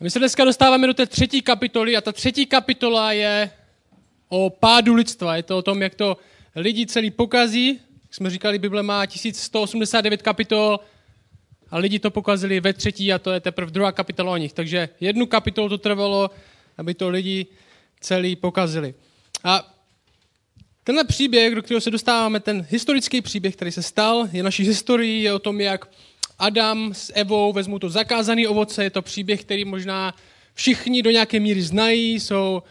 My se dneska dostáváme do té třetí kapitoly a ta třetí kapitola je o pádu lidstva. Je to o tom, jak to lidi celý pokazí. Jak jsme říkali, Bible má 1189 kapitol a lidi to pokazili ve třetí a to je teprve druhá kapitola o nich. Takže jednu kapitolu to trvalo, aby to lidi celý pokazili. A tenhle příběh, do kterého se dostáváme, ten historický příběh, který se stal, je naší historií, je o tom, jak Adam s Evou vezmu to zakázané ovoce, je to příběh, který možná všichni do nějaké míry znají, jsou,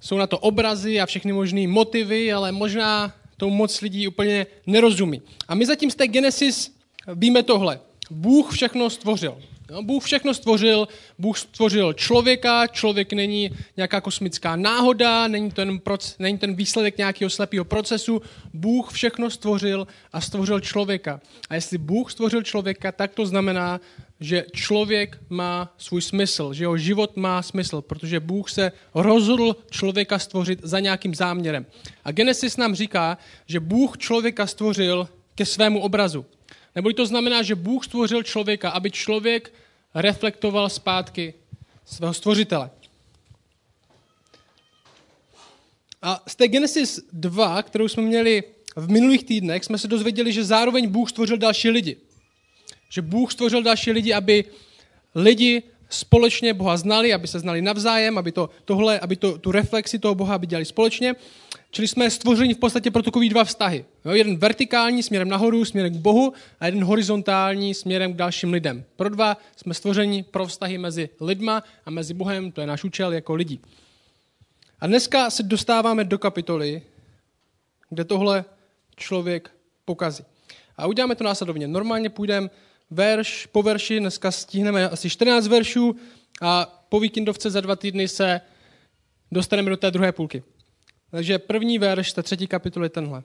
jsou na to obrazy a všechny možné motivy, ale možná to moc lidí úplně nerozumí. A my zatím z té Genesis víme tohle. Bůh všechno stvořil. No, Bůh všechno stvořil, Bůh stvořil člověka, člověk není nějaká kosmická náhoda, není ten, proc, není ten výsledek nějakého slepého procesu, Bůh všechno stvořil a stvořil člověka. A jestli Bůh stvořil člověka, tak to znamená, že člověk má svůj smysl, že jeho život má smysl, protože Bůh se rozhodl člověka stvořit za nějakým záměrem. A Genesis nám říká, že Bůh člověka stvořil ke svému obrazu. Nebo to znamená, že Bůh stvořil člověka, aby člověk reflektoval zpátky svého stvořitele. A z té Genesis 2, kterou jsme měli v minulých týdnech, jsme se dozvěděli, že zároveň Bůh stvořil další lidi. Že Bůh stvořil další lidi, aby lidi společně Boha znali, aby se znali navzájem, aby, to, tohle, aby to, tu reflexi toho Boha aby dělali společně. Čili jsme stvořeni v podstatě pro takový dva vztahy. Jo, jeden vertikální směrem nahoru, směrem k Bohu a jeden horizontální směrem k dalším lidem. Pro dva jsme stvořeni pro vztahy mezi lidma a mezi Bohem, to je náš účel jako lidí. A dneska se dostáváme do kapitoly, kde tohle člověk pokazí. A uděláme to následovně. Normálně půjdeme verš po verši, dneska stihneme asi 14 veršů a po víkendovce za dva týdny se dostaneme do té druhé půlky. Takže první verš té třetí kapitoly je tenhle.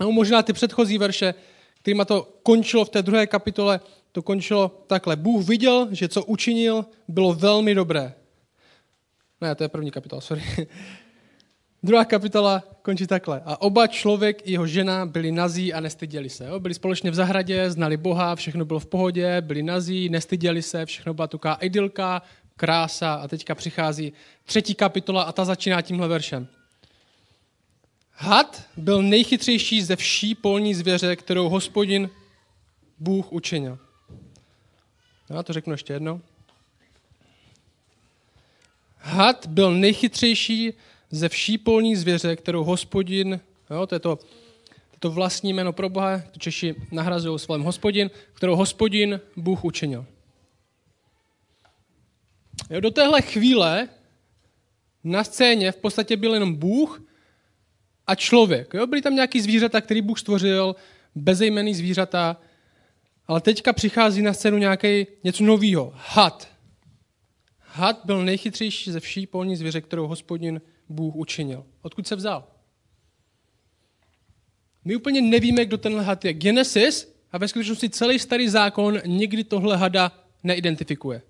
No, možná ty předchozí verše, kterýma to končilo v té druhé kapitole, to končilo takhle. Bůh viděl, že co učinil, bylo velmi dobré. Ne, to je první kapitola, sorry. Druhá kapitola končí takhle. A oba člověk i jeho žena byli nazí a nestyděli se. Jo? Byli společně v zahradě, znali Boha, všechno bylo v pohodě, byli nazí, nestyděli se, všechno byla taková idylka, krása. A teďka přichází třetí kapitola a ta začíná tímhle veršem. Had byl nejchytřejší ze vší polní zvěře, kterou hospodin Bůh učinil. Já to řeknu ještě jednou. Had byl nejchytřejší ze vší polní zvěře, kterou hospodin, jo, to je to, to, vlastní jméno pro Boha, to Češi nahrazují slovem hospodin, kterou hospodin Bůh učinil. Jo, do téhle chvíle na scéně v podstatě byl jenom Bůh a člověk. Jo? Byly tam nějaký zvířata, který Bůh stvořil, bezejmený zvířata, ale teďka přichází na scénu nějaký něco nového. Had. Had byl nejchytřejší ze vší polní zvěře, kterou hospodin Bůh učinil. Odkud se vzal? My úplně nevíme, kdo tenhle had je. Genesis a ve skutečnosti celý starý zákon nikdy tohle hada neidentifikuje.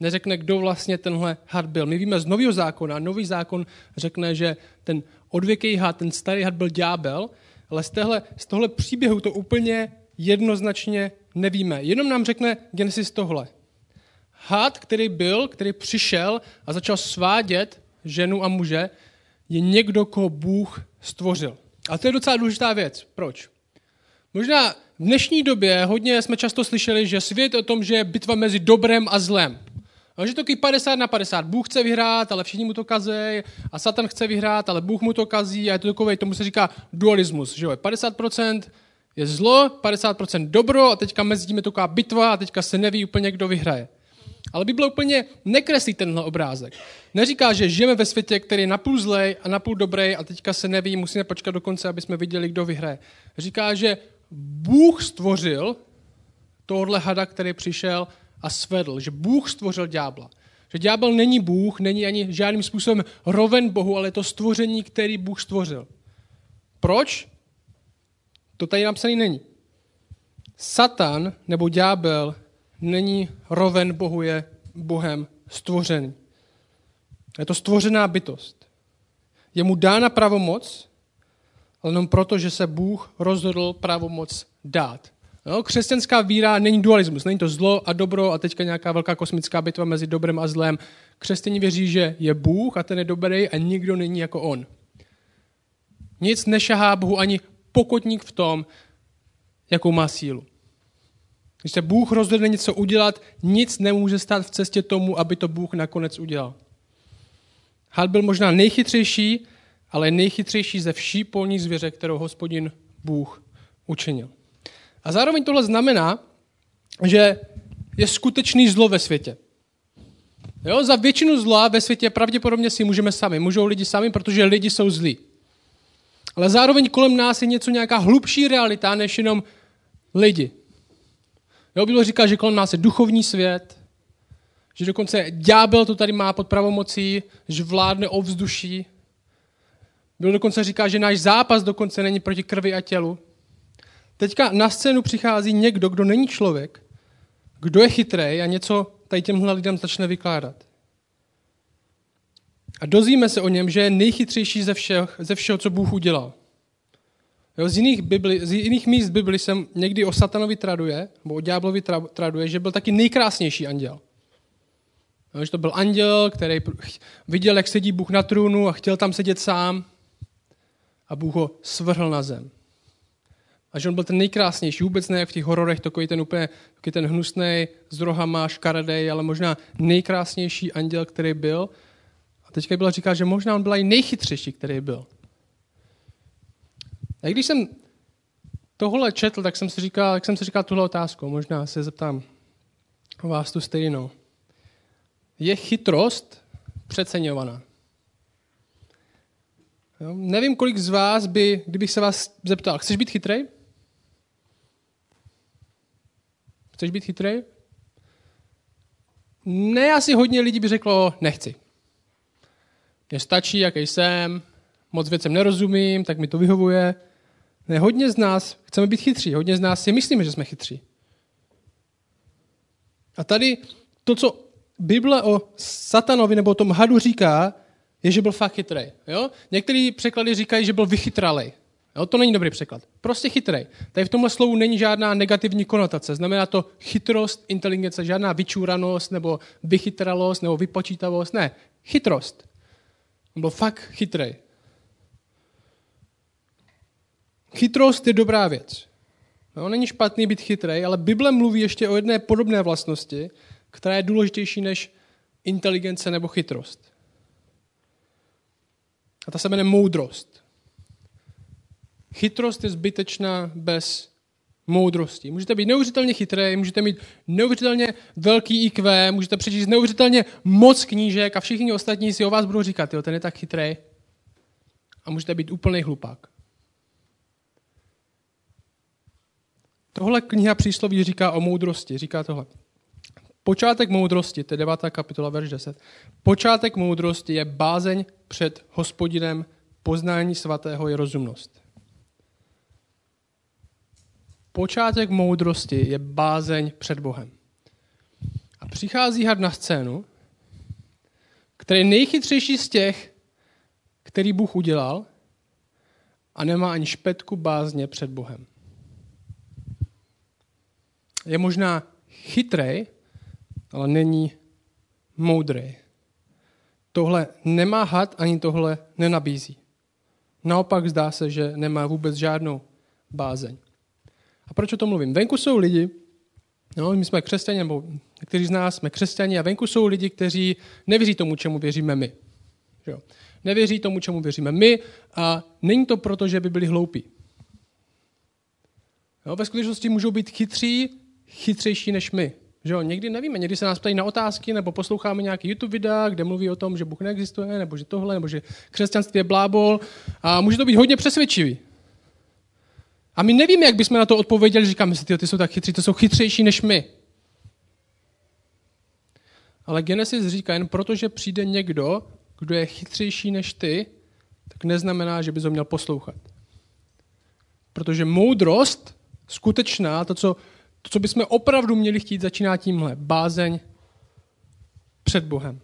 Neřekne, kdo vlastně tenhle had byl. My víme z nového zákona. Nový zákon řekne, že ten odvěký had, ten starý had byl ďábel, ale z, téhle, z tohle příběhu to úplně jednoznačně nevíme. Jenom nám řekne Genesis tohle. Had, který byl, který přišel a začal svádět ženu a muže, je někdo, koho Bůh stvořil. A to je docela důležitá věc. Proč? Možná v dnešní době hodně jsme často slyšeli, že svět je o tom, že je bitva mezi dobrem a zlem. A že to je 50 na 50. Bůh chce vyhrát, ale všichni mu to kazí. A Satan chce vyhrát, ale Bůh mu to kazí. A je to takový, tomu se říká dualismus. Že jo? 50% je zlo, 50% dobro a teďka mezi tím je taková bitva a teďka se neví úplně, kdo vyhraje. Ale Bible úplně nekreslí tenhle obrázek. Neříká, že žijeme ve světě, který je napůl zlej a napůl dobrý a teďka se neví, musíme počkat do konce, aby jsme viděli, kdo vyhraje. Říká, že Bůh stvořil tohle hada, který přišel a svedl, že Bůh stvořil ďábla. Že ďábel není Bůh, není ani žádným způsobem roven Bohu, ale je to stvoření, který Bůh stvořil. Proč? To tady napsaný není. Satan nebo ďábel není roven Bohu, je Bohem stvořený. Je to stvořená bytost. Je mu dána pravomoc, ale jenom proto, že se Bůh rozhodl pravomoc dát. No, křesťanská víra není dualismus, není to zlo a dobro a teďka nějaká velká kosmická bitva mezi dobrem a zlem. Křesťaní věří, že je Bůh a ten je dobrý a nikdo není jako on. Nic nešahá Bohu ani pokotník v tom, jakou má sílu. Když se Bůh rozhodne něco udělat, nic nemůže stát v cestě tomu, aby to Bůh nakonec udělal. Had byl možná nejchytřejší, ale nejchytřejší ze vší polní zvěře, kterou hospodin Bůh učinil. A zároveň tohle znamená, že je skutečný zlo ve světě. Jo, za většinu zla ve světě pravděpodobně si můžeme sami. Můžou lidi sami, protože lidi jsou zlí. Ale zároveň kolem nás je něco nějaká hlubší realita, než jenom lidi. Jo, Bible říká, že kolem nás je duchovní svět, že dokonce ďábel to tady má pod pravomocí, že vládne ovzduší. Byl dokonce říká, že náš zápas dokonce není proti krvi a tělu. Teďka na scénu přichází někdo, kdo není člověk, kdo je chytrý a něco tady těmhle lidem začne vykládat. A dozvíme se o něm, že je nejchytřejší ze, všech, ze všeho, co Bůh udělal. Jo, z, jiných Bibli, z jiných míst Bibli jsem někdy o satanovi traduje, nebo o ďáblovi traduje, že byl taky nejkrásnější anděl. Jo, že to byl anděl, který viděl, jak sedí Bůh na trůnu a chtěl tam sedět sám a Bůh ho svrhl na zem. A že on byl ten nejkrásnější, vůbec ne jak v těch hororech, takový ten úplně takový ten hnusný, s rohama, škaredej, ale možná nejkrásnější anděl, který byl. A teďka byla říká, že možná on byl i nejchytřejší, který byl. A když jsem tohle četl, tak jsem si říkal, jak jsem si říkal tuhle otázku, možná se zeptám vás tu stejnou. Je chytrost přeceňovaná? Jo? Nevím, kolik z vás by, kdybych se vás zeptal, chceš být chytrej? Chceš být chytrej? Ne, asi hodně lidí by řeklo, nechci. Mně stačí, jaký jsem, moc věcem nerozumím, tak mi to vyhovuje. Ne, hodně z nás chceme být chytří, hodně z nás si myslíme, že jsme chytří. A tady to, co Bible o satanovi nebo o tom hadu říká, je, že byl fakt chytrý. Jo? Některý překlady říkají, že byl vychytralej. Jo? To není dobrý překlad. Prostě chytrý. Tady v tomhle slovu není žádná negativní konotace. Znamená to chytrost, inteligence, žádná vyčúranost nebo vychytralost nebo vypočítavost. Ne, chytrost. On byl fakt chytrý. Chytrost je dobrá věc. No, není špatný být chytrý, ale Bible mluví ještě o jedné podobné vlastnosti, která je důležitější než inteligence nebo chytrost. A ta se jmenuje moudrost. Chytrost je zbytečná bez moudrosti. Můžete být neuvěřitelně chytrý, můžete mít neuvěřitelně velký IQ, můžete přečíst neuvěřitelně moc knížek a všichni ostatní si o vás budou říkat, jo, ten je tak chytrý. A můžete být úplný hlupák. Tohle kniha přísloví říká o moudrosti. Říká tohle. Počátek moudrosti, to je 9. kapitola, verš 10. Počátek moudrosti je bázeň před hospodinem, poznání svatého je rozumnost. Počátek moudrosti je bázeň před Bohem. A přichází had na scénu, který je nejchytřejší z těch, který Bůh udělal a nemá ani špetku bázně před Bohem. Je možná chytrej, ale není moudrý. Tohle nemá had, ani tohle nenabízí. Naopak zdá se, že nemá vůbec žádnou bázeň. A proč o tom mluvím? Venku jsou lidi, no, my jsme křesťani, nebo někteří z nás jsme křesťani, a venku jsou lidi, kteří nevěří tomu, čemu věříme my. Jo. Nevěří tomu, čemu věříme my a není to proto, že by byli hloupí. Jo, ve skutečnosti můžou být chytří, chytřejší než my. Že jo, někdy nevíme, někdy se nás ptají na otázky, nebo posloucháme nějaký YouTube videa, kde mluví o tom, že Bůh neexistuje, nebo že tohle, nebo že křesťanství je blábol. A může to být hodně přesvědčivý. A my nevíme, jak bychom na to odpověděli, říkáme si, ty, ty jsou tak chytří, to jsou chytřejší než my. Ale Genesis říká, jen protože přijde někdo, kdo je chytřejší než ty, tak neznamená, že bys ho měl poslouchat. Protože moudrost, skutečná, to, co to, co bychom opravdu měli chtít, začíná tímhle. Bázeň před Bohem.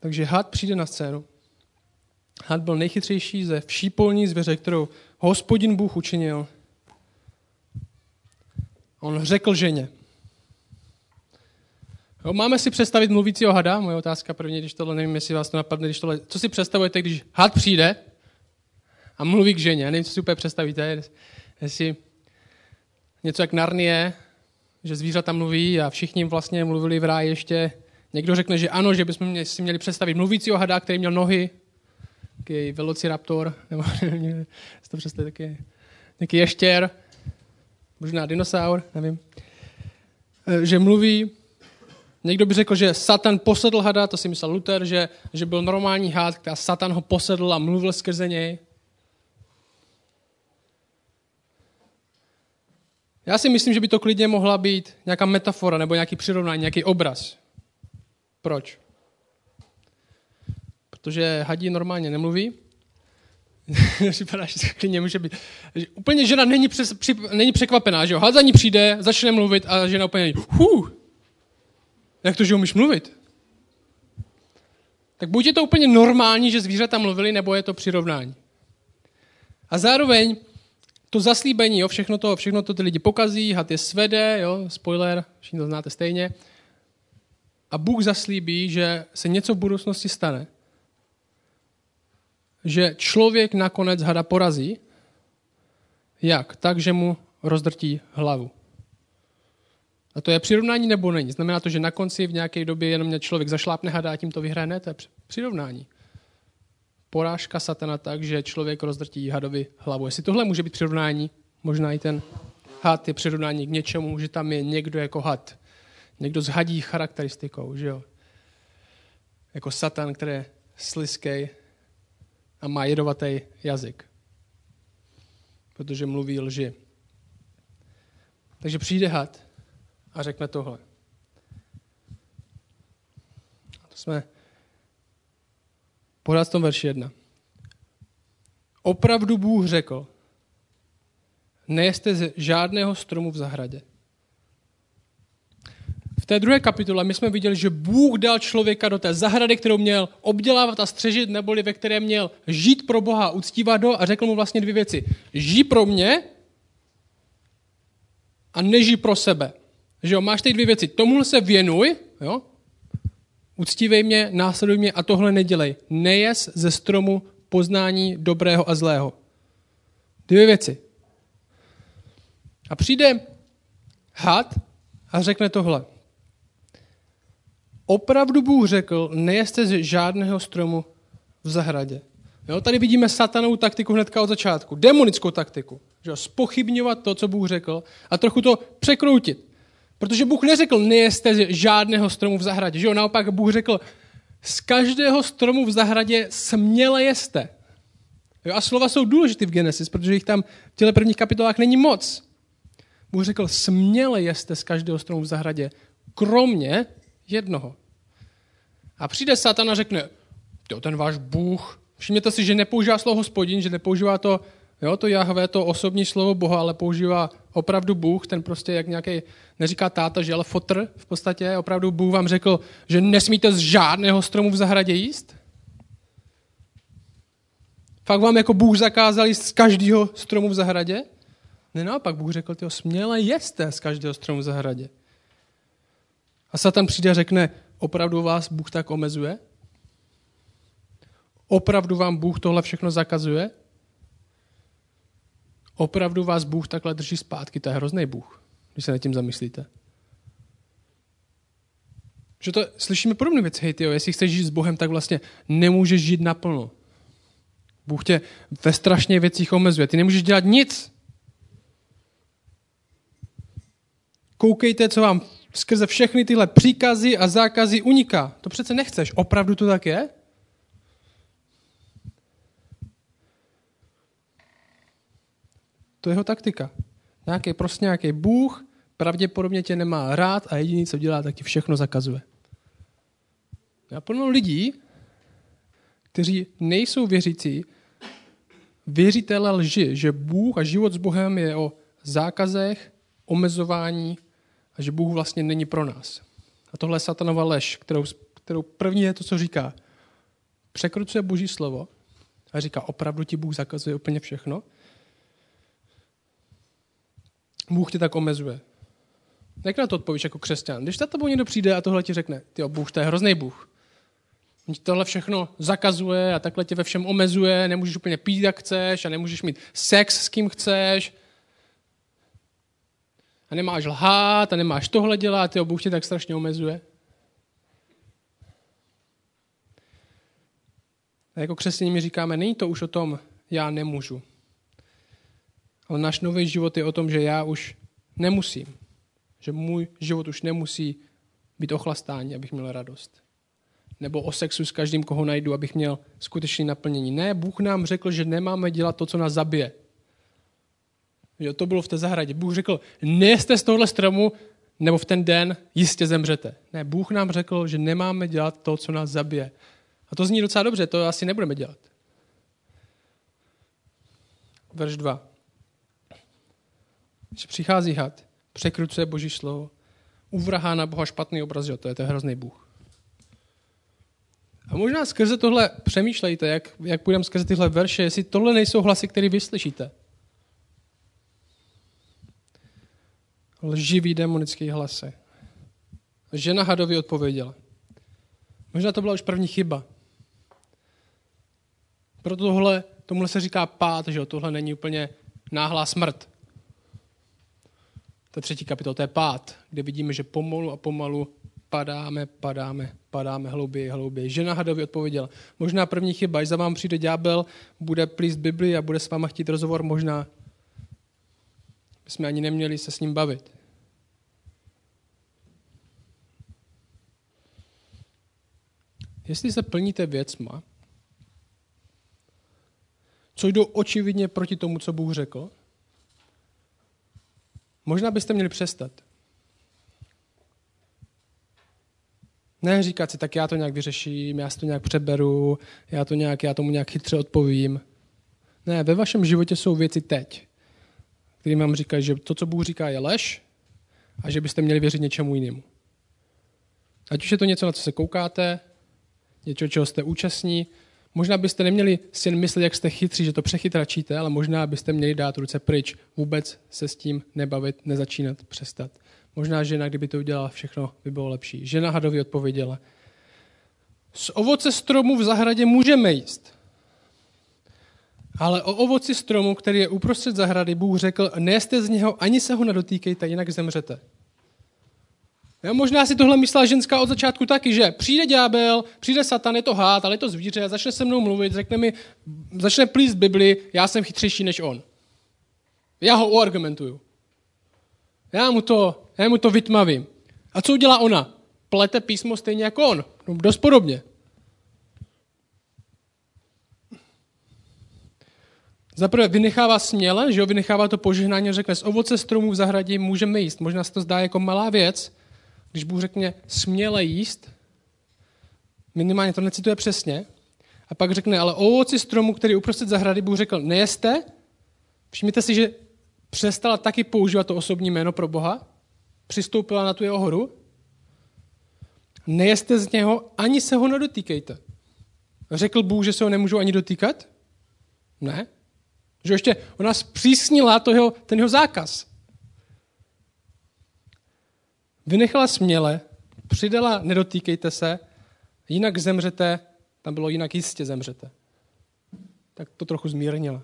Takže had přijde na scénu Had byl nejchytřejší ze vší polní zvěře, kterou hospodin Bůh učinil. On řekl ženě. Jo, máme si představit mluvícího hada? Moje otázka první, když tohle, nevím, jestli vás to napadne, když tohle, co si představujete, když had přijde a mluví k ženě? Já nevím, co si úplně představíte, jestli něco jak Narnie, že zvířata mluví a všichni vlastně mluvili v ráji ještě. Někdo řekne, že ano, že bychom si měli představit mluvícího hada, který měl nohy, takový velociraptor, nebo to představit, taky, taky ještěr, možná dinosaur, nevím, e, že mluví. Někdo by řekl, že Satan posedl hada, to si myslel Luther, že, že byl normální had, a Satan ho posedl a mluvil skrze něj. Já si myslím, že by to klidně mohla být nějaká metafora nebo nějaký přirovnání, nějaký obraz. Proč? Protože hadí normálně nemluví. Připadá, že klidně může být. Úplně žena není, přes, při, není překvapená, že jo? Had za ní přijde, začne mluvit a žena úplně hu, jak to, že umíš mluvit? Tak buď je to úplně normální, že zvířata mluvili, nebo je to přirovnání. A zároveň to zaslíbení, jo, všechno, to, všechno to ty lidi pokazí, had je svede, jo, spoiler, všichni to znáte stejně. A Bůh zaslíbí, že se něco v budoucnosti stane. Že člověk nakonec hada porazí. Jak? Tak, že mu rozdrtí hlavu. A to je přirovnání nebo není? Znamená to, že na konci v nějaké době jenom mě člověk zašlápne hada a tím to vyhraje? Ne, to je přirovnání porážka satana tak, že člověk rozdrtí hadovi hlavu. Jestli tohle může být přirovnání, možná i ten had je přirovnání k něčemu, že tam je někdo jako had. Někdo s hadí charakteristikou, že jo? Jako satan, který je sliskej a má jedovatý jazyk. Protože mluví lži. Takže přijde had a řekne tohle. To jsme Pořád v tom verši jedna. Opravdu Bůh řekl, nejeste z žádného stromu v zahradě. V té druhé kapitole my jsme viděli, že Bůh dal člověka do té zahrady, kterou měl obdělávat a střežit, neboli ve které měl žít pro Boha, uctívat ho a řekl mu vlastně dvě věci. Žij pro mě a nežij pro sebe. Že jo, máš ty dvě věci. Tomu se věnuj, jo, Uctívej mě, následuj mě a tohle nedělej. Nejes ze stromu poznání dobrého a zlého. Dvě věci. A přijde had a řekne tohle. Opravdu Bůh řekl, nejeste z žádného stromu v zahradě. Jo, tady vidíme satanovou taktiku hnedka od začátku. Demonickou taktiku. Že spochybňovat to, co Bůh řekl a trochu to překroutit. Protože Bůh neřekl, nejeste z žádného stromu v zahradě. Že jo? Naopak Bůh řekl, z každého stromu v zahradě směle jeste. Jo? A slova jsou důležité v Genesis, protože jich tam v těle prvních kapitolách není moc. Bůh řekl, směle jeste z každého stromu v zahradě, kromě jednoho. A přijde Satan a řekne, to ten váš Bůh, všimněte si, že nepoužívá slovo hospodin, že nepoužívá to Jo, to Jahve, to osobní slovo Boha, ale používá opravdu Bůh, ten prostě jak nějaký, neříká táta, že ale fotr v podstatě, opravdu Bůh vám řekl, že nesmíte z žádného stromu v zahradě jíst? Fakt vám jako Bůh zakázal jíst z každého stromu v zahradě? Ne, naopak Bůh řekl, tyho směle jeste z každého stromu v zahradě. A Satan přijde a řekne, opravdu vás Bůh tak omezuje? Opravdu vám Bůh tohle všechno zakazuje? Opravdu vás Bůh takhle drží zpátky, to je hrozný Bůh, když se nad tím zamyslíte. Že to slyšíme podobné věci, hej, tyjo, jestli chceš žít s Bohem, tak vlastně nemůžeš žít naplno. Bůh tě ve strašně věcích omezuje. Ty nemůžeš dělat nic. Koukejte, co vám skrze všechny tyhle příkazy a zákazy uniká. To přece nechceš. Opravdu to tak je? To je jeho taktika. Nějaký, prostě nějaký Bůh pravděpodobně tě nemá rád a jediný, co dělá, tak ti všechno zakazuje. A plno lidí, kteří nejsou věřící, věřitele lži, že Bůh a život s Bohem je o zákazech, omezování a že Bůh vlastně není pro nás. A tohle je satanova lež, kterou, kterou první je to, co říká. Překrucuje Boží slovo A říká, opravdu ti Bůh zakazuje úplně všechno? Bůh tě tak omezuje. Jak na to odpovíš jako křesťan? Když za tebou někdo přijde a tohle ti řekne, ty Bůh, to je hrozný Bůh. Tohle všechno zakazuje a takhle tě ve všem omezuje, nemůžeš úplně pít, jak chceš a nemůžeš mít sex s kým chceš. A nemáš lhát a nemáš tohle dělat, ty Bůh tě tak strašně omezuje. A jako křesťané mi říkáme, není to už o tom, já nemůžu. Ale náš nový život je o tom, že já už nemusím. Že můj život už nemusí být ochlastání, abych měl radost. Nebo o sexu s každým, koho najdu, abych měl skutečné naplnění. Ne, Bůh nám řekl, že nemáme dělat to, co nás zabije. Jo, to bylo v té zahradě. Bůh řekl, nejste z tohle stromu, nebo v ten den jistě zemřete. Ne, Bůh nám řekl, že nemáme dělat to, co nás zabije. A to zní docela dobře, to asi nebudeme dělat. Verš 2. Když přichází had, překrucuje Boží slovo, uvrhá na Boha špatný obraz, že to je to hrozný Bůh. A možná skrze tohle přemýšlejte, jak, jak půjdeme skrze tyhle verše, jestli tohle nejsou hlasy, které vyslyšíte. Lživý demonický hlasy. Žena hadovi odpověděla. Možná to byla už první chyba. Proto tohle, tomuhle se říká pát, že jo? tohle není úplně náhlá smrt. To třetí kapitol, to je pád, kde vidíme, že pomalu a pomalu padáme, padáme, padáme hlouběji, hlouběji. Žena hadovi odpověděla, možná první chyba, až za vám přijde ďábel, bude plíst Bibli a bude s váma chtít rozhovor, možná bychom ani neměli se s ním bavit. Jestli se plníte věcma, co jdou očividně proti tomu, co Bůh řekl, možná byste měli přestat. Ne říkat si, tak já to nějak vyřeším, já si to nějak přeberu, já, to nějak, já tomu nějak chytře odpovím. Ne, ve vašem životě jsou věci teď, které vám říkají, že to, co Bůh říká, je lež a že byste měli věřit něčemu jinému. Ať už je to něco, na co se koukáte, něco, čeho jste účastní, Možná byste neměli si myslet, jak jste chytří, že to přechytračíte, ale možná byste měli dát ruce pryč, vůbec se s tím nebavit, nezačínat, přestat. Možná žena, kdyby to udělala, všechno by bylo lepší. Žena hadovi odpověděla, z ovoce stromu v zahradě můžeme jíst. Ale o ovoci stromu, který je uprostřed zahrady, Bůh řekl, nejste z něho, ani se ho nedotýkejte, jinak zemřete. Jo, možná si tohle myslela ženská od začátku taky, že přijde ďábel, přijde satan, je to hád, ale je to zvíře, začne se mnou mluvit, řekne mi, začne plíst Bibli, já jsem chytřejší než on. Já ho uargumentuju. Já mu to, já mu to vytmavím. A co udělá ona? Plete písmo stejně jako on. No, dost podobně. Zaprvé vynechává směle, že jo, vynechává to požehnání, řekne, z ovoce stromů v zahradě můžeme jíst. Možná se to zdá jako malá věc, když Bůh řekne směle jíst, minimálně to necituje přesně, a pak řekne, ale o ovoci stromu, který uprostřed zahrady, Bůh řekl, nejeste, všimněte si, že přestala taky používat to osobní jméno pro Boha, přistoupila na tu jeho horu, nejeste z něho, ani se ho nedotýkejte. Řekl Bůh, že se ho nemůžu ani dotýkat? Ne. Že ještě ona zpřísnila to jeho, ten jeho zákaz. Vynechala směle, přidala nedotýkejte se, jinak zemřete, tam bylo jinak jistě zemřete. Tak to trochu zmírnila.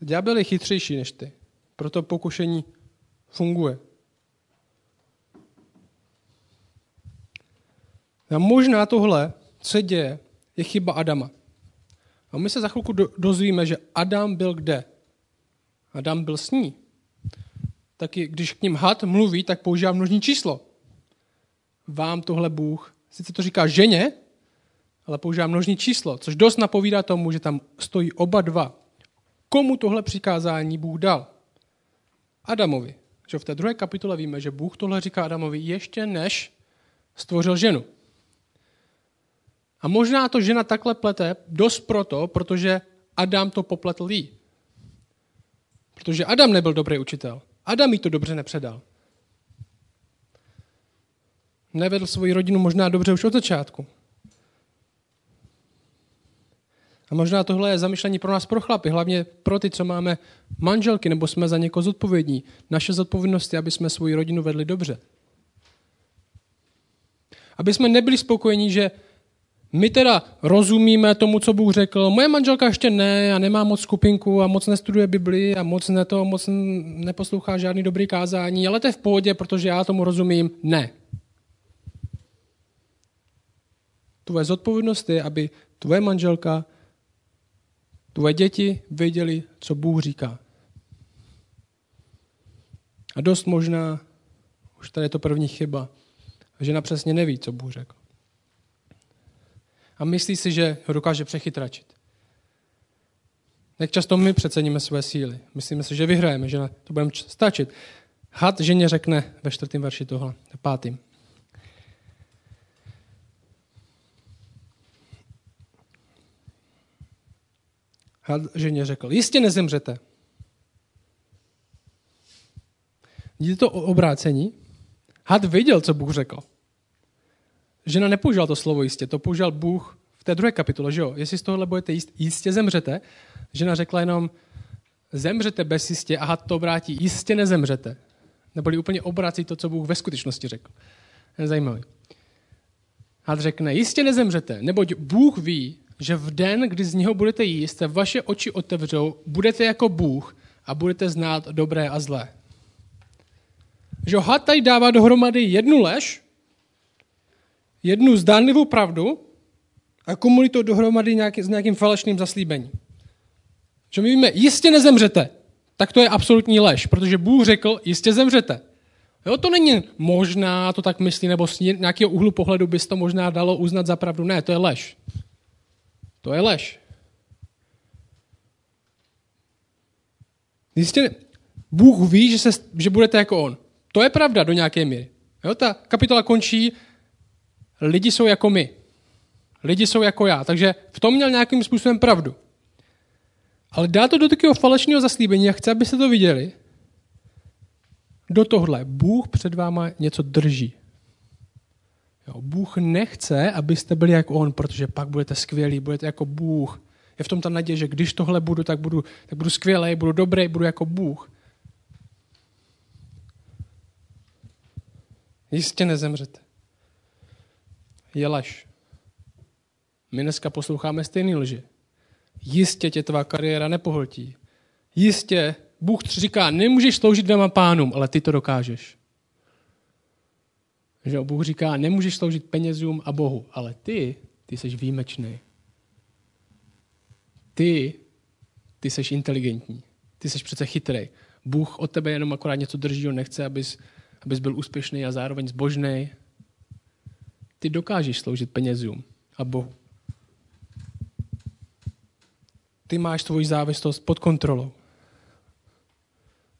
Ďábel je chytřejší než ty, proto pokušení funguje. A možná tohle, co se děje, je chyba Adama. A my se za chvilku dozvíme, že Adam byl kde? Adam byl s ní. Taky když k ním had mluví, tak používá množní číslo. Vám tohle Bůh, sice to říká ženě, ale používá množní číslo, což dost napovídá tomu, že tam stojí oba dva. Komu tohle přikázání Bůh dal? Adamovi. Že v té druhé kapitole víme, že Bůh tohle říká Adamovi ještě než stvořil ženu. A možná to žena takhle plete dost proto, protože Adam to popletl jí. Protože Adam nebyl dobrý učitel. Adam jí to dobře nepředal. nevedl svoji rodinu možná dobře už od začátku. A možná tohle je zamýšlení pro nás, pro chlapy, hlavně pro ty, co máme manželky nebo jsme za někoho zodpovědní. Naše zodpovědnost je, aby jsme svoji rodinu vedli dobře. Aby jsme nebyli spokojení, že my teda rozumíme tomu, co Bůh řekl. Moje manželka ještě ne a nemá moc skupinku a moc nestuduje Bibli a moc ne to, moc neposlouchá žádný dobrý kázání, ale to je v pohodě, protože já tomu rozumím. Ne. Tvoje zodpovědnost je, aby tvoje manželka, tvoje děti věděli, co Bůh říká. A dost možná, už tady je to první chyba, žena přesně neví, co Bůh řekl a myslí si, že ho dokáže přechytračit. Jak často my přeceníme své síly. Myslíme si, že vyhrajeme, že to budeme stačit. Had ženě řekne ve čtvrtém verši tohle, pátým. Had ženě řekl, jistě nezemřete. Vidíte to obrácení? Had viděl, co Bůh řekl žena nepoužila to slovo jistě, to použil Bůh v té druhé kapitole, že jo? Jestli z tohohle budete jíst, jistě zemřete. Žena řekla jenom, zemřete bez jistě a to vrátí, jistě nezemřete. Neboli úplně obrací to, co Bůh ve skutečnosti řekl. Zajímavý. Had řekne, jistě nezemřete, neboť Bůh ví, že v den, kdy z něho budete jíst, se vaše oči otevřou, budete jako Bůh a budete znát dobré a zlé. Že had tady dává dohromady jednu lež, jednu zdánlivou pravdu a kumulí to dohromady nějaký, s nějakým falešným zaslíbením. Že my víme, jistě nezemřete, tak to je absolutní lež, protože Bůh řekl, jistě zemřete. Jo, to není možná, to tak myslí, nebo z nějakého úhlu pohledu bys to možná dalo uznat za pravdu. Ne, to je lež. To je lež. Jistě, Bůh ví, že, se, že budete jako On. To je pravda do nějaké míry. Jo, ta kapitola končí lidi jsou jako my. Lidi jsou jako já. Takže v tom měl nějakým způsobem pravdu. Ale dá to do takového falešného zaslíbení a chce, abyste to viděli. Do tohle. Bůh před váma něco drží. Jo, Bůh nechce, abyste byli jako On, protože pak budete skvělí, budete jako Bůh. Je v tom ta naděje, že když tohle budu, tak budu, tak budu skvělý, budu dobrý, budu jako Bůh. Jistě nezemřete je lež. My dneska posloucháme stejný lži. Jistě tě tvá kariéra nepohltí. Jistě Bůh říká, nemůžeš sloužit dvěma pánům, ale ty to dokážeš. Že Bůh říká, nemůžeš sloužit penězům a Bohu, ale ty, ty jsi výjimečný. Ty, ty jsi inteligentní. Ty jsi přece chytrý. Bůh od tebe jenom akorát něco drží, on nechce, abys, abys byl úspěšný a zároveň zbožný ty dokážeš sloužit penězům a Bohu. Ty máš svoji závislost pod kontrolou.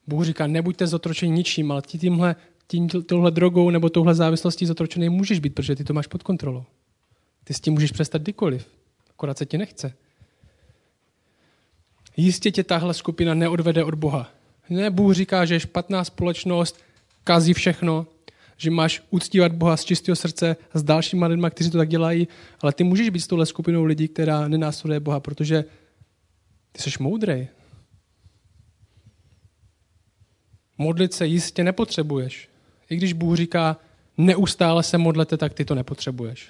Bůh říká, nebuďte zotročeni ničím, ale ty tímhle, tím, touhle drogou nebo touhle závislostí zotročený můžeš být, protože ty to máš pod kontrolou. Ty s tím můžeš přestat kdykoliv. Akorát se ti nechce. Jistě tě tahle skupina neodvede od Boha. Ne, Bůh říká, že špatná společnost, kazí všechno, že máš uctívat Boha z čistého srdce s dalšíma lidmi, kteří to tak dělají, ale ty můžeš být s touhle skupinou lidí, která nenásleduje Boha, protože ty jsi moudrý. Modlit se jistě nepotřebuješ. I když Bůh říká, neustále se modlete, tak ty to nepotřebuješ.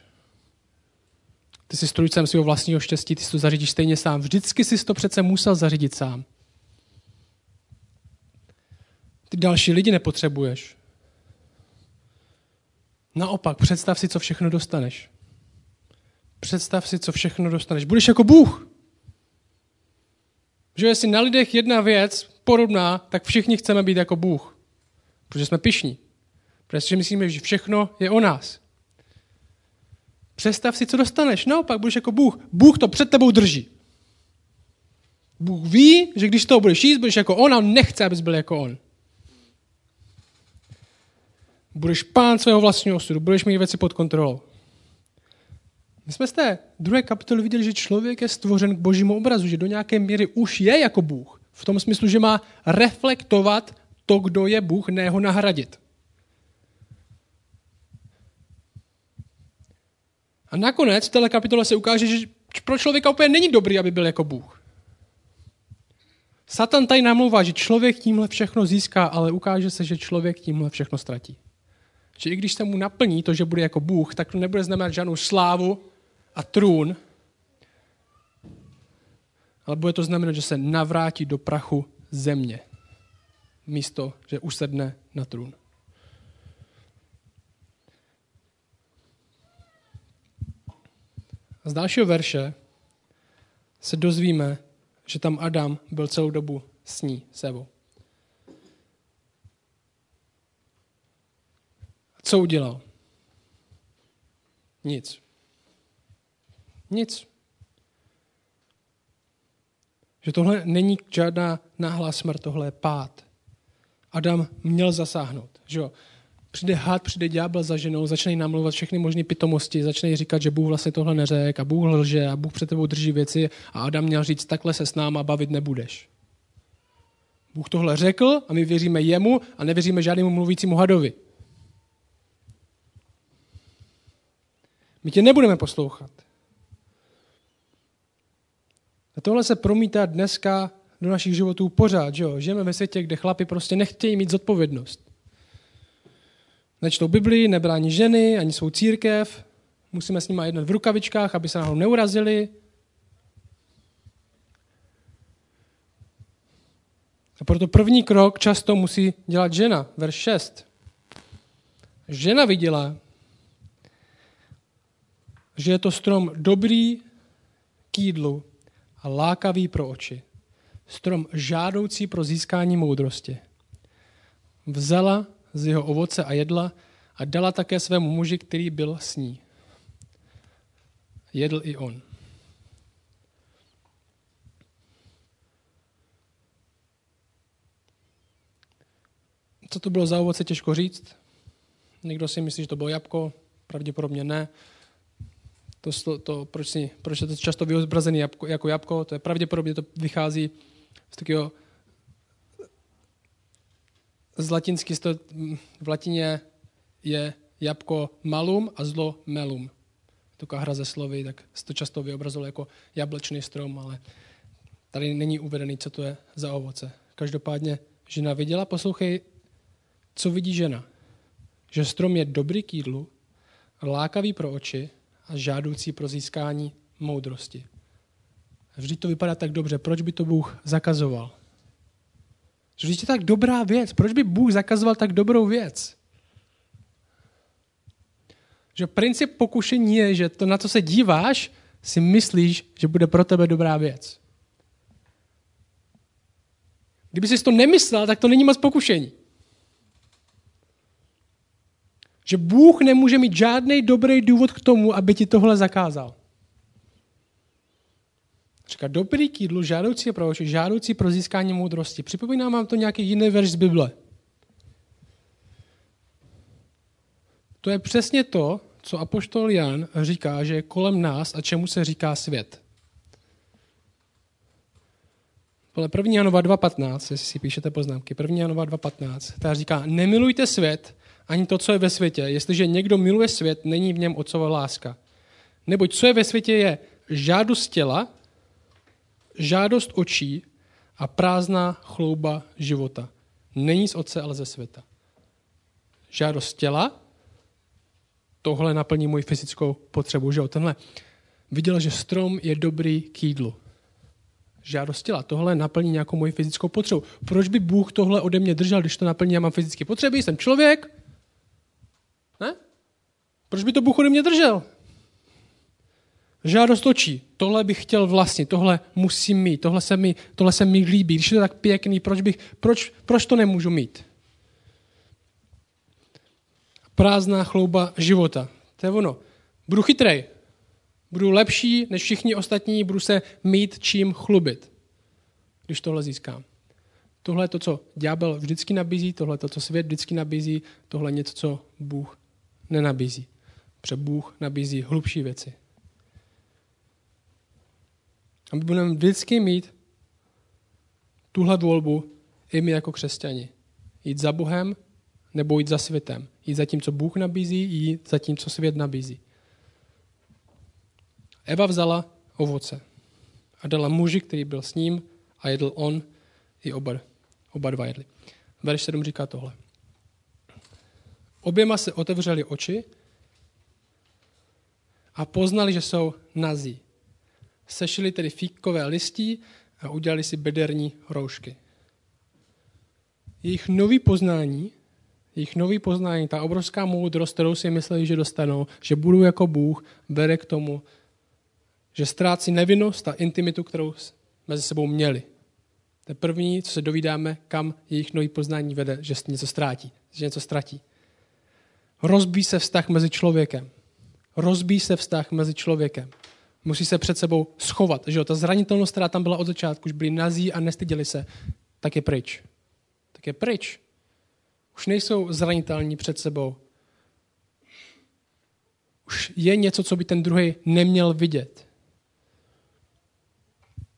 Ty jsi strujcem svého vlastního štěstí, ty si to zařídíš stejně sám. Vždycky jsi to přece musel zařídit sám. Ty další lidi nepotřebuješ. Naopak, představ si, co všechno dostaneš. Představ si, co všechno dostaneš. Budeš jako Bůh. Že jestli na lidech jedna věc podobná, tak všichni chceme být jako Bůh. Protože jsme pišní. Protože myslíme, že všechno je o nás. Představ si, co dostaneš. Naopak, budeš jako Bůh. Bůh to před tebou drží. Bůh ví, že když toho budeš jíst, budeš jako on a on nechce, abys byl jako on. Budeš pán svého vlastního osudu, budeš mít věci pod kontrolou. My jsme z té druhé kapitoly viděli, že člověk je stvořen k božímu obrazu, že do nějaké míry už je jako Bůh. V tom smyslu, že má reflektovat to, kdo je Bůh, ne ho nahradit. A nakonec v této kapitole se ukáže, že pro člověka úplně není dobrý, aby byl jako Bůh. Satan tady namlouvá, že člověk tímhle všechno získá, ale ukáže se, že člověk tímhle všechno ztratí. Že i když se mu naplní to, že bude jako Bůh, tak to nebude znamenat žádnou slávu a trůn, ale bude to znamenat, že se navrátí do prachu země, místo, že usedne na trůn. Z dalšího verše se dozvíme, že tam Adam byl celou dobu s ní, sebou. Co udělal? Nic. Nic. Že tohle není žádná náhlá smrt, tohle je pád. Adam měl zasáhnout. Že jo? Přijde had, přijde ďábel za ženou, začne namluvat všechny možné pitomosti, začne říkat, že Bůh vlastně tohle neřekl a Bůh lže a Bůh před tebou drží věci a Adam měl říct, takhle se s náma bavit nebudeš. Bůh tohle řekl a my věříme jemu a nevěříme žádnému mluvícímu hadovi. My tě nebudeme poslouchat. A tohle se promítá dneska do našich životů pořád. Že jo? Žijeme ve světě, kde chlapi prostě nechtějí mít zodpovědnost. Nečtou Biblii, nebrání ženy, ani svou církev. Musíme s nimi jednat v rukavičkách, aby se náhodou neurazili. A proto první krok často musí dělat žena. Verš 6. Žena viděla, že je to strom dobrý k jídlu a lákavý pro oči. Strom žádoucí pro získání moudrosti. Vzala z jeho ovoce a jedla a dala také svému muži, který byl s ní. Jedl i on. Co to bylo za ovoce, těžko říct. Někdo si myslí, že to bylo jabko, pravděpodobně ne. To, to, proč, si, proč je to často vyobrazené jabko, jako jabko, to je pravděpodobně to vychází z takového z latinsky v latině je jabko malum a zlo melum. To hra ze slovy, tak se to často vyobrazilo jako jablečný strom, ale tady není uvedený, co to je za ovoce. Každopádně žena viděla, poslouchej, co vidí žena. Že strom je dobrý k jídlu, lákavý pro oči a žádoucí pro získání moudrosti. Vždyť to vypadá tak dobře, proč by to Bůh zakazoval? Že je tak dobrá věc. Proč by Bůh zakazoval tak dobrou věc? Že princip pokušení je, že to, na co se díváš, si myslíš, že bude pro tebe dobrá věc. Kdyby jsi to nemyslel, tak to není moc pokušení. Že Bůh nemůže mít žádný dobrý důvod k tomu, aby ti tohle zakázal. Říká, dobrý k jídlu, žádoucí pro oči, žádoucí pro získání moudrosti. Připomínám vám to nějaký jiný verš z Bible. To je přesně to, co apoštol Jan říká, že je kolem nás a čemu se říká svět. Podle 1. Janova 2.15, jestli si píšete poznámky, 1. Janova 2.15, ta říká, nemilujte svět, ani to, co je ve světě. Jestliže někdo miluje svět, není v něm otcova láska. Neboť co je ve světě je žádost těla, žádost očí a prázdná chlouba života. Není z otce, ale ze světa. Žádost těla, tohle naplní moji fyzickou potřebu. Že jo? Tenhle viděl, že strom je dobrý k jídlu. Žádost těla, tohle naplní nějakou moji fyzickou potřebu. Proč by Bůh tohle ode mě držel, když to naplní, já mám fyzické potřeby, jsem člověk? Proč by to Bůh ode mě držel? Žádost očí. Tohle bych chtěl vlastně, tohle musím mít, tohle se mi, tohle se mi líbí. Když je to tak pěkný, proč, bych, proč, proč to nemůžu mít? Prázdná chlouba života. To je ono. Budu chytrej. Budu lepší než všichni ostatní, budu se mít čím chlubit, když tohle získám. Tohle je to, co ďábel vždycky nabízí, tohle je to, co svět vždycky nabízí, tohle je něco, co Bůh nenabízí. Protože Bůh nabízí hlubší věci. A my budeme vždycky mít tuhle volbu i my jako křesťani. Jít za Bohem nebo jít za světem. Jít za tím, co Bůh nabízí, jít za tím, co svět nabízí. Eva vzala ovoce a dala muži, který byl s ním a jedl on i oba, oba dva jedli. Verš 7 říká tohle. Oběma se otevřeli oči a poznali, že jsou nazí. Sešili tedy fíkové listí a udělali si bederní roušky. Jejich nový poznání, jejich nový poznání, ta obrovská moudrost, kterou si mysleli, že dostanou, že budou jako Bůh, vede k tomu, že ztrácí nevinnost a intimitu, kterou mezi sebou měli. To je první, co se dovídáme, kam jejich nový poznání vede, že něco ztrátí, že něco ztratí. Rozbíjí se vztah mezi člověkem. Rozbíjí se vztah mezi člověkem. Musí se před sebou schovat. Že jo? Ta zranitelnost, která tam byla od začátku, už byli nazí a nestyděli se, tak je pryč. Tak je pryč. Už nejsou zranitelní před sebou. Už je něco, co by ten druhý neměl vidět.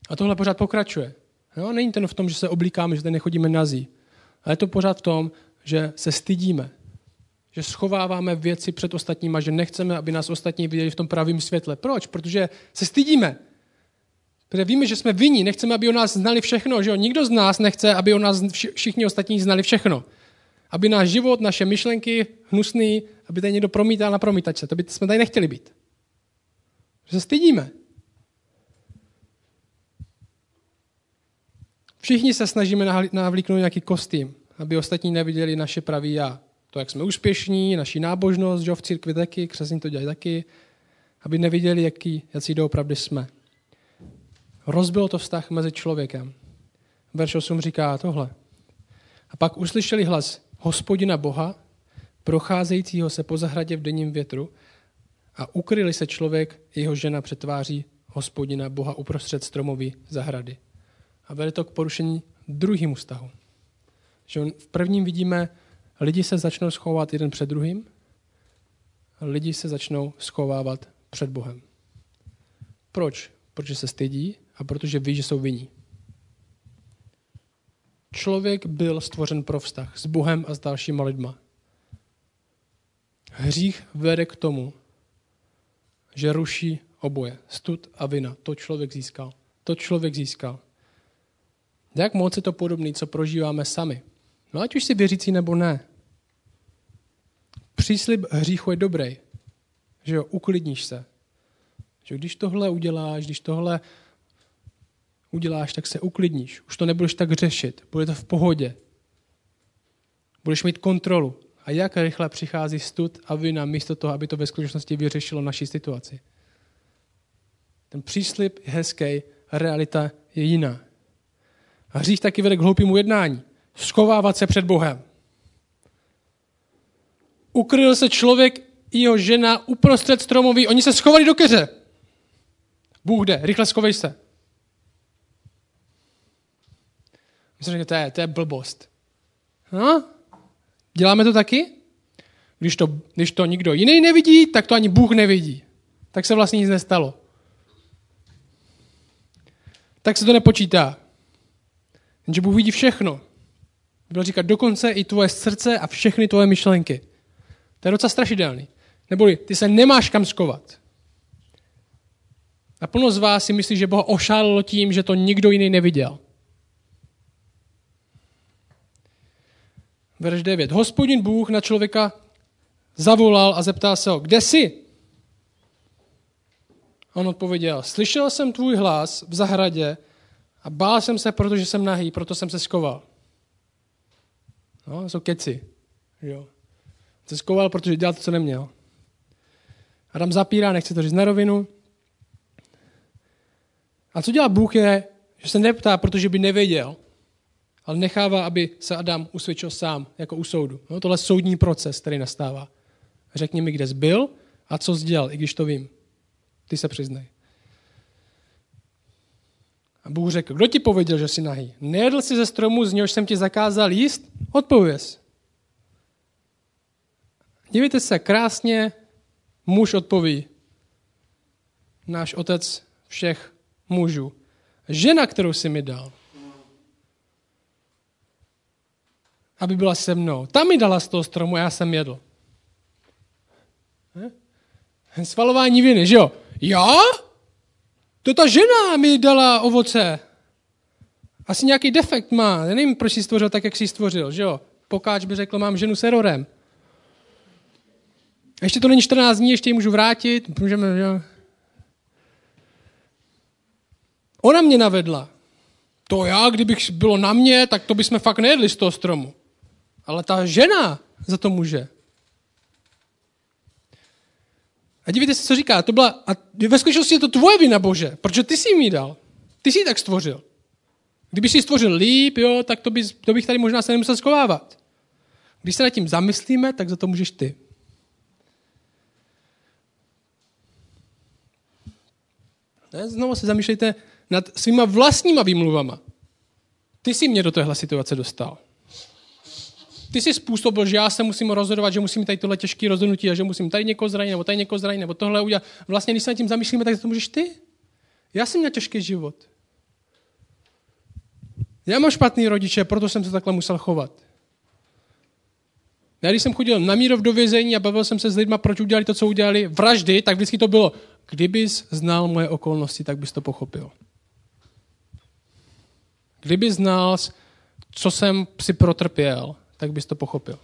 A tohle pořád pokračuje. Jo? Není to v tom, že se oblíkáme, že tady nechodíme nazí. Ale je to pořád v tom, že se stydíme. Že schováváme věci před ostatníma, že nechceme, aby nás ostatní viděli v tom pravém světle. Proč? Protože se stydíme. Protože víme, že jsme vinní, nechceme, aby o nás znali všechno. Že jo? Nikdo z nás nechce, aby o nás všichni ostatní znali všechno. Aby náš život, naše myšlenky, hnusný, aby tady někdo promítal na promítačce. To by jsme tady nechtěli být. Že se stydíme. Všichni se snažíme navlíknout nějaký kostým, aby ostatní neviděli naše pravý já. To, jak jsme úspěšní, naši nábožnost, že v církvi taky, křesní to dělají taky, aby neviděli, jaký, jaký doopravdy jsme. Rozbil to vztah mezi člověkem. Verš 8 říká tohle. A pak uslyšeli hlas hospodina Boha, procházejícího se po zahradě v denním větru a ukryli se člověk jeho žena přetváří hospodina Boha uprostřed stromový zahrady a vede to k porušení druhému vztahu. Že v prvním vidíme, lidi se začnou schovávat jeden před druhým, lidi se začnou schovávat před Bohem. Proč? Protože se stydí a protože ví, že jsou vinní. Člověk byl stvořen pro vztah s Bohem a s dalšíma lidma. Hřích vede k tomu, že ruší oboje. Stud a vina. To člověk získal. To člověk získal. Jak moc je to podobné, co prožíváme sami. No ať už si věřící nebo ne. Příslib hříchu je dobrý. Že jo, uklidníš se. Že když tohle uděláš, když tohle uděláš, tak se uklidníš. Už to nebudeš tak řešit. Bude to v pohodě. Budeš mít kontrolu. A jak rychle přichází stud a vina místo toho, aby to ve skutečnosti vyřešilo naší situaci. Ten příslip je hezký, realita je jiná. A hřích taky vede k hloupému jednání. Schovávat se před Bohem. Ukryl se člověk i jeho žena uprostřed stromoví. Oni se schovali do keře. Bůh jde, rychle schovej se. Myslím, že to je, to je blbost. No? Děláme to taky? Když to, když to nikdo jiný nevidí, tak to ani Bůh nevidí. Tak se vlastně nic nestalo. Tak se to nepočítá. Jenže Bůh vidí všechno. Byl říkat dokonce i tvoje srdce a všechny tvoje myšlenky. To je docela strašidelný. Neboli ty se nemáš kam skovat. A plno z vás si myslí, že Boha ošálilo tím, že to nikdo jiný neviděl. Verš 9. Hospodin Bůh na člověka zavolal a zeptal se ho, kde jsi? On odpověděl, slyšel jsem tvůj hlas v zahradě a bál jsem se, protože jsem nahý, proto jsem se skoval. No, jsou keci. Jo. Se skoval, protože dělal to, co neměl. Adam zapírá, nechce to říct na rovinu. A co dělá Bůh je, že se neptá, protože by nevěděl, ale nechává, aby se Adam usvědčil sám, jako u soudu. No, tohle je soudní proces, který nastává. Řekni mi, kde jsi byl a co jsi dělal, i když to vím. Ty se přiznej. A Bůh řekl, kdo ti pověděl, že jsi nahý? Nejedl jsi ze stromu, z něhož jsem ti zakázal jíst? Odpověz. Dívejte se, krásně muž odpoví. Náš otec všech mužů. Žena, kterou jsi mi dal, aby byla se mnou. Ta mi dala z toho stromu a já jsem jedl. Svalování viny, že jo? Já? to ta žena mi dala ovoce. Asi nějaký defekt má. Já nevím, proč jsi stvořil tak, jak jsi stvořil, že jo? Pokáč by řekl, mám ženu s errorem. Ještě to není 14 dní, ještě ji můžu vrátit. Můžeme, že jo? Ona mě navedla. To já, kdybych bylo na mě, tak to bychom fakt nejedli z toho stromu. Ale ta žena za to může. A dívejte se, co říká. To byla, a ve skutečnosti je to tvoje vina, Bože, protože ty jsi mi dal. Ty jsi ji tak stvořil. Kdyby jsi stvořil líp, jo, tak to, bys, to bych tady možná se nemusel schovávat. Když se nad tím zamyslíme, tak za to můžeš ty. Ne? Znovu se zamýšlejte nad svýma vlastníma výmluvama. Ty jsi mě do téhle situace dostal. Ty jsi způsobil, že já se musím rozhodovat, že musím tady tohle těžké rozhodnutí a že musím tady někoho zranit, nebo tady někoho zranit, nebo tohle udělat. Vlastně, když se nad tím zamýšlíme, tak to můžeš ty. Já jsem měl těžký život. Já mám špatný rodiče, proto jsem se takhle musel chovat. Já když jsem chodil na Mírov do vězení a bavil jsem se s lidmi, proč udělali to, co udělali, vraždy, tak vždycky to bylo, kdybys znal moje okolnosti, tak bys to pochopil. Kdyby znal, co jsem si protrpěl, tak bys to pochopil.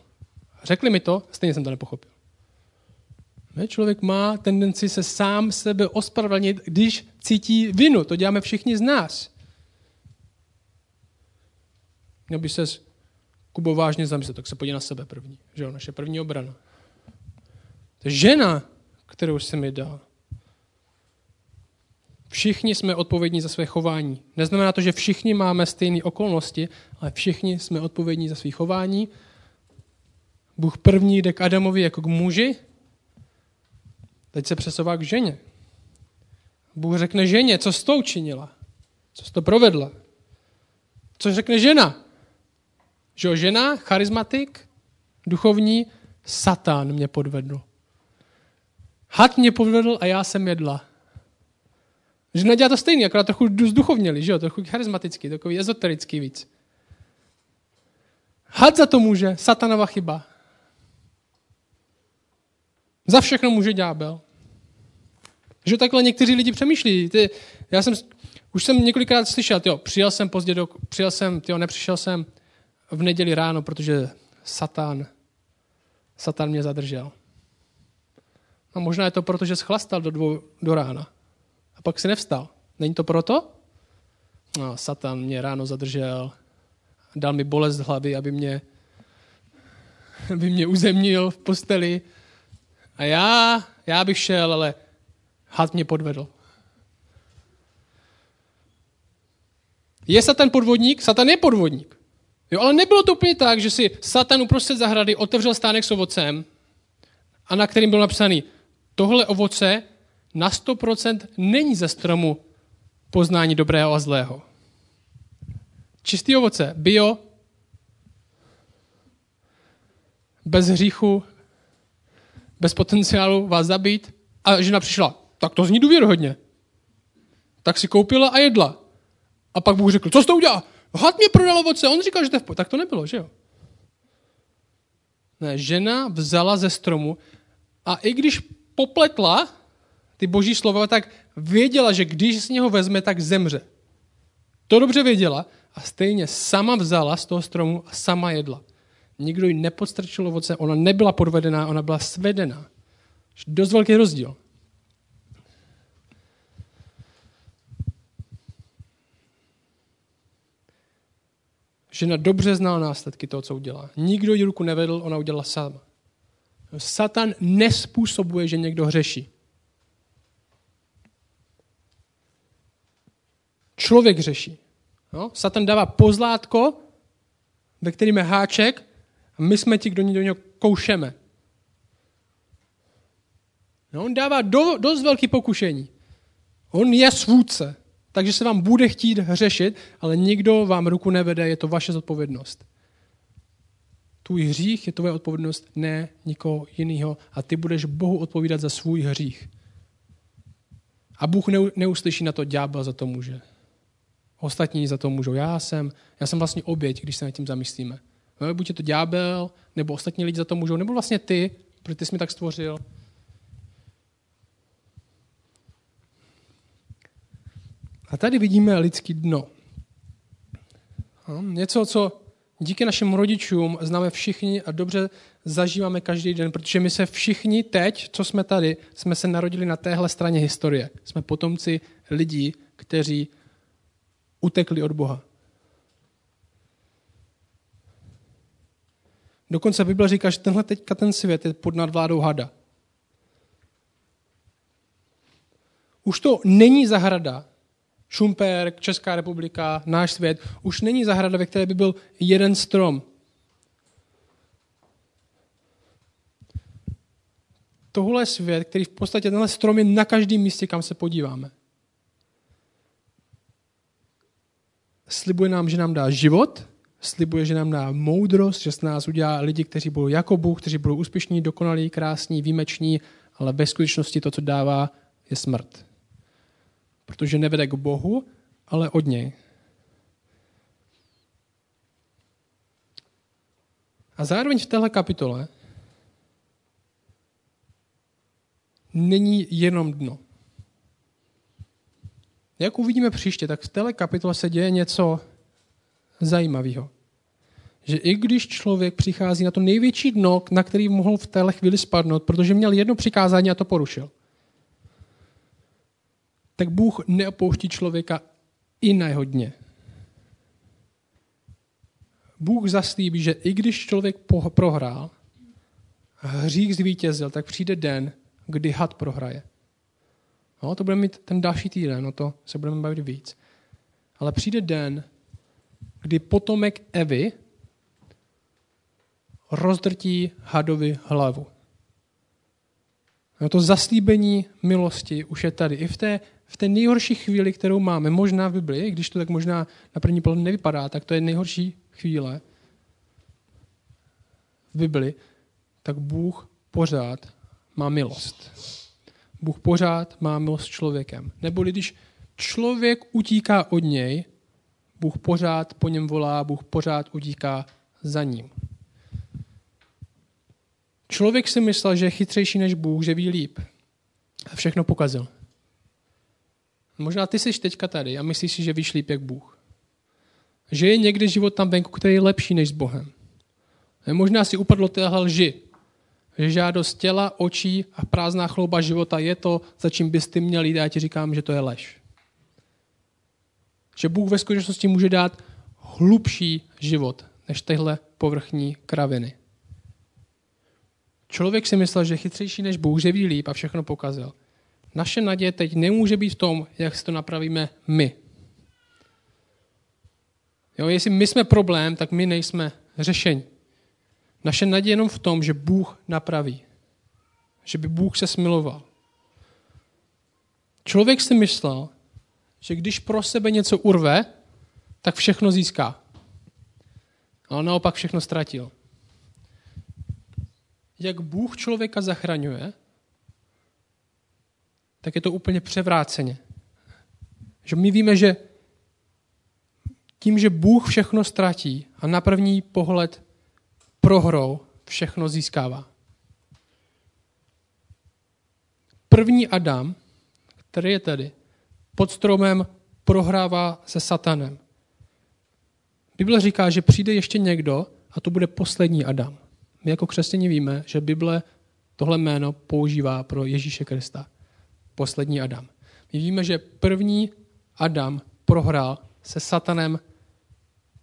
Řekli mi to, stejně jsem to nepochopil. Ne, člověk má tendenci se sám sebe ospravedlnit, když cítí vinu. To děláme všichni z nás. Měl by se Kubo vážně zamyslet, tak se podívej na sebe první. Že jo, naše první obrana. Je žena, kterou jsem mi dal. Všichni jsme odpovědní za své chování. Neznamená to, že všichni máme stejné okolnosti, ale všichni jsme odpovědní za své chování. Bůh první jde k Adamovi jako k muži, teď se přesouvá k ženě. Bůh řekne ženě, co s tou činila, co s to provedla. Co řekne žena? Že žena, charismatik, duchovní, Satan mě podvedl. Had mě podvedl a já jsem jedla. Žena dělá to stejný, akorát trochu zduchovněli, že jo? trochu charismatický, takový ezoterický víc. Had za to může, satanova chyba. Za všechno může ďábel. Že takhle někteří lidi přemýšlí. Ty, já jsem, už jsem několikrát slyšel, jo, přijel jsem pozdě, do, přijel jsem, jo, nepřišel jsem v neděli ráno, protože Satan, Satan mě zadržel. A možná je to proto, že schlastal do dvou do rána pak si nevstal. Není to proto? No, Satan mě ráno zadržel, dal mi bolest hlavy, aby mě, aby mě uzemnil v posteli. A já, já bych šel, ale had mě podvedl. Je Satan podvodník? Satan je podvodník. Jo, ale nebylo to úplně tak, že si Satan uprostřed zahrady otevřel stánek s ovocem a na kterým byl napsaný tohle ovoce na 100% není ze stromu poznání dobrého a zlého. Čistý ovoce, bio, bez hříchu, bez potenciálu vás zabít. A žena přišla, tak to zní důvěrhodně. Tak si koupila a jedla. A pak Bůh řekl, co jsi to udělal? Had mě prodal ovoce. On říkal, že to je v Tak to nebylo, že jo? Ne, žena vzala ze stromu a i když popletla, ty boží slova, tak věděla, že když z něho vezme, tak zemře. To dobře věděla a stejně sama vzala z toho stromu a sama jedla. Nikdo ji nepodstrčil ovoce, ona nebyla podvedená, ona byla svedená. Dost velký rozdíl. Žena dobře znala následky toho, co udělá. Nikdo ji ruku nevedl, ona udělala sama. Satan nespůsobuje, že někdo hřeší. Člověk řeší. No? Satan dává pozlátko, ve kterým je háček a my jsme ti, kdo do něho koušeme. No, on dává do, dost velký pokušení. On je svůdce, takže se vám bude chtít řešit, ale nikdo vám ruku nevede, je to vaše zodpovědnost. Tvůj hřích je tvoje odpovědnost, ne nikoho jiného. A ty budeš Bohu odpovídat za svůj hřích. A Bůh neuslyší na to, ďábel za to může. Ostatní za to můžou. Já jsem, já jsem vlastně oběť, když se nad tím zamyslíme. No, buď je to ďábel, nebo ostatní lidi za to můžou, nebo vlastně ty, protože ty jsi mi tak stvořil. A tady vidíme lidský dno. Něco, co díky našim rodičům známe všichni a dobře zažíváme každý den, protože my se všichni teď, co jsme tady, jsme se narodili na téhle straně historie. Jsme potomci lidí, kteří utekli od Boha. Dokonce Bible říká, že tenhle teďka ten svět je pod nadvládou hada. Už to není zahrada, Šumperk, Česká republika, náš svět, už není zahrada, ve které by byl jeden strom. Tohle svět, který v podstatě tenhle strom je na každém místě, kam se podíváme. Slibuje nám, že nám dá život, slibuje, že nám dá moudrost, že z nás udělá lidi, kteří budou jako Bůh, kteří budou úspěšní, dokonalí, krásní, výjimeční, ale ve skutečnosti to, co dává, je smrt protože nevede k Bohu, ale od něj. A zároveň v téhle kapitole není jenom dno. Jak uvidíme příště, tak v téhle kapitole se děje něco zajímavého. Že i když člověk přichází na to největší dno, na který mohl v téhle chvíli spadnout, protože měl jedno přikázání a to porušil – tak Bůh neopouští člověka i na jeho dně. Bůh zaslíbí, že i když člověk prohrál, hřích zvítězil, tak přijde den, kdy had prohraje. No, to budeme mít ten další týden, no to se budeme bavit víc. Ale přijde den, kdy potomek Evy rozdrtí hadovi hlavu. No to zaslíbení milosti už je tady. I v té v té nejhorší chvíli, kterou máme, možná v Biblii, když to tak možná na první pohled nevypadá, tak to je nejhorší chvíle v Bibli, tak Bůh pořád má milost. Bůh pořád má milost s člověkem. Nebo když člověk utíká od něj, Bůh pořád po něm volá, Bůh pořád utíká za ním. Člověk si myslel, že je chytřejší než Bůh, že ví líp. A všechno pokazil. Možná ty jsi teďka tady a myslíš si, že víš líp jak Bůh. Že je někdy život tam venku, který je lepší než s Bohem. Možná si upadlo téhle lži. Že žádost těla, očí a prázdná chlouba života je to, za čím bys ty měl jít já ti říkám, že to je lež. Že Bůh ve skutečnosti může dát hlubší život než tyhle povrchní kraviny. Člověk si myslel, že je chytřejší než Bůh, že ví líp a všechno pokazil. Naše naděje teď nemůže být v tom, jak si to napravíme my. Jo, jestli my jsme problém, tak my nejsme řešení. Naše naděje jenom v tom, že Bůh napraví. Že by Bůh se smiloval. Člověk si myslel, že když pro sebe něco urve, tak všechno získá. Ale naopak všechno ztratil. Jak Bůh člověka zachraňuje, tak je to úplně převráceně. Že my víme, že tím, že Bůh všechno ztratí a na první pohled prohrou všechno získává. První Adam, který je tady, pod stromem prohrává se satanem. Bible říká, že přijde ještě někdo a to bude poslední Adam. My jako křesťani víme, že Bible tohle jméno používá pro Ježíše Krista poslední Adam. My víme, že první Adam prohrál se satanem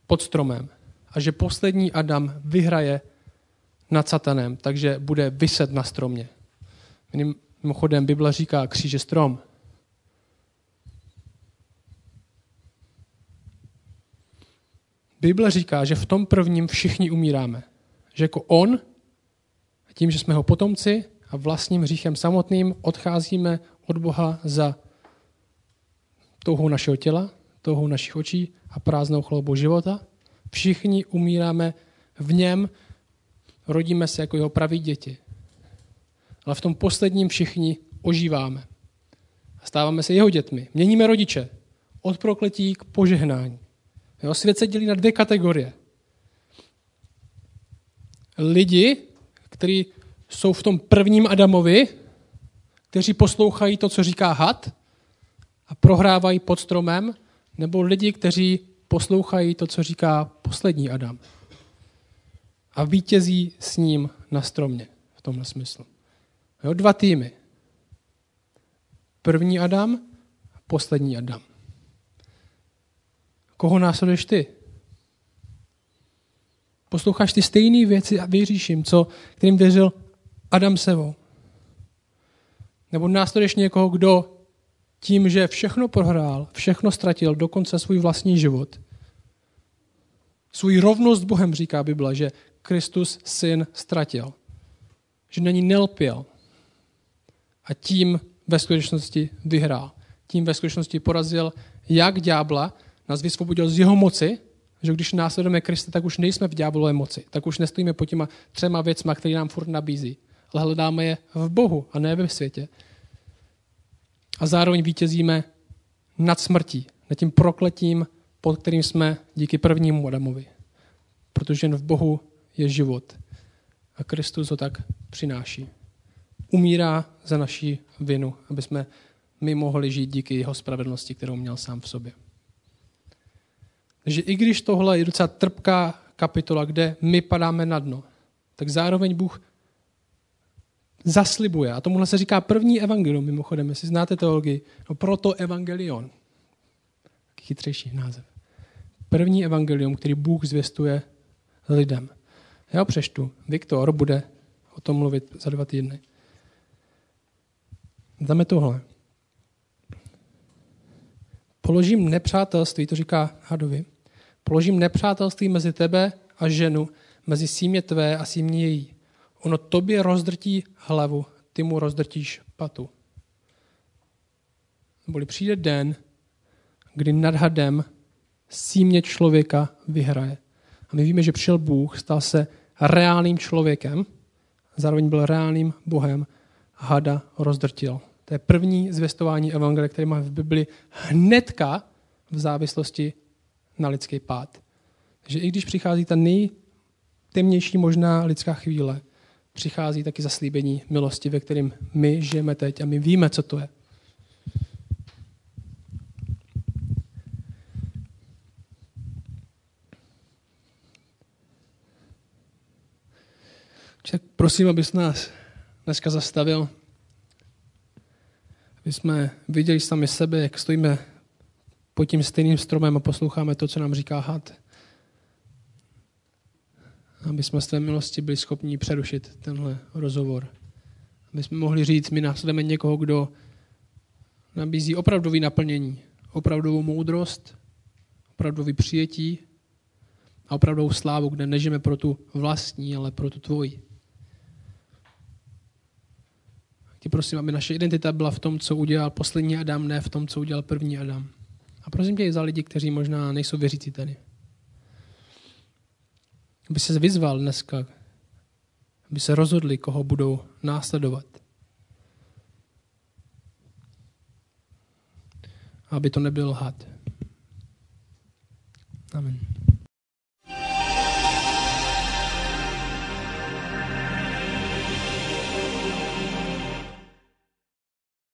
pod stromem a že poslední Adam vyhraje nad satanem, takže bude vyset na stromě. Mimochodem, Bible říká kříže strom. Bible říká, že v tom prvním všichni umíráme. Že jako on, tím, že jsme ho potomci a vlastním hříchem samotným odcházíme od Boha za touhou našeho těla, touhou našich očí a prázdnou chloubou života. Všichni umíráme v něm, rodíme se jako jeho praví děti. Ale v tom posledním všichni ožíváme. A stáváme se jeho dětmi. Měníme rodiče. Od prokletí k požehnání. Jo, svět se dělí na dvě kategorie. Lidi, kteří jsou v tom prvním Adamovi, kteří poslouchají to, co říká had a prohrávají pod stromem, nebo lidi, kteří poslouchají to, co říká poslední Adam a vítězí s ním na stromě v tomhle smyslu. Jo, dva týmy. První Adam a poslední Adam. Koho následuješ ty? Posloucháš ty stejné věci a věříš jim, co, kterým věřil Adam Sevo. Nebo následuješ někoho, kdo tím, že všechno prohrál, všechno ztratil, dokonce svůj vlastní život. Svůj rovnost s Bohem, říká Bible, že Kristus syn ztratil. Že není nelpěl. A tím ve skutečnosti vyhrál. Tím ve skutečnosti porazil jak ďábla, nás vysvobodil z jeho moci, že když následujeme Krista, tak už nejsme v ďáblové moci. Tak už nestojíme pod těma třema věcma, které nám furt nabízí. Ale hledáme je v Bohu a ne ve světě. A zároveň vítězíme nad smrtí, nad tím prokletím, pod kterým jsme díky prvnímu Adamovi. Protože jen v Bohu je život. A Kristus ho tak přináší. Umírá za naši vinu, aby jsme my mohli žít díky jeho spravedlnosti, kterou měl sám v sobě. Takže i když tohle je docela trpká kapitola, kde my padáme na dno, tak zároveň Bůh zaslibuje. A tomuhle se říká první evangelium, mimochodem, jestli znáte teologii. No proto evangelion. Chytřejší název. První evangelium, který Bůh zvěstuje lidem. Já přeštu. Viktor bude o tom mluvit za dva týdny. Dáme tohle. Položím nepřátelství, to říká Hadovi, položím nepřátelství mezi tebe a ženu, mezi símě tvé a símě její. Ono tobě rozdrtí hlavu, ty mu rozdrtíš patu. Neboli přijde den, kdy nad hadem símě člověka vyhraje. A my víme, že přišel Bůh, stal se reálným člověkem, zároveň byl reálným Bohem a hada rozdrtil. To je první zvěstování evangelia, které máme v Bibli hnedka v závislosti na lidský pád. Takže i když přichází ta nejtemnější možná lidská chvíle, přichází taky zaslíbení milosti, ve kterém my žijeme teď a my víme, co to je. Tak prosím, abys nás dneska zastavil, aby jsme viděli sami sebe, jak stojíme pod tím stejným stromem a posloucháme to, co nám říká had. Aby jsme z té milosti byli schopni přerušit tenhle rozhovor. Aby jsme mohli říct, my následujeme někoho, kdo nabízí opravdový naplnění, opravdovou moudrost, opravdový přijetí a opravdovou slávu, kde nežijeme pro tu vlastní, ale pro tu tvoji. Ti prosím, aby naše identita byla v tom, co udělal poslední Adam, ne v tom, co udělal první Adam. A prosím tě i za lidi, kteří možná nejsou věřící tady. Aby se vyzval dneska, aby se rozhodli, koho budou následovat. Aby to nebyl had. Amen.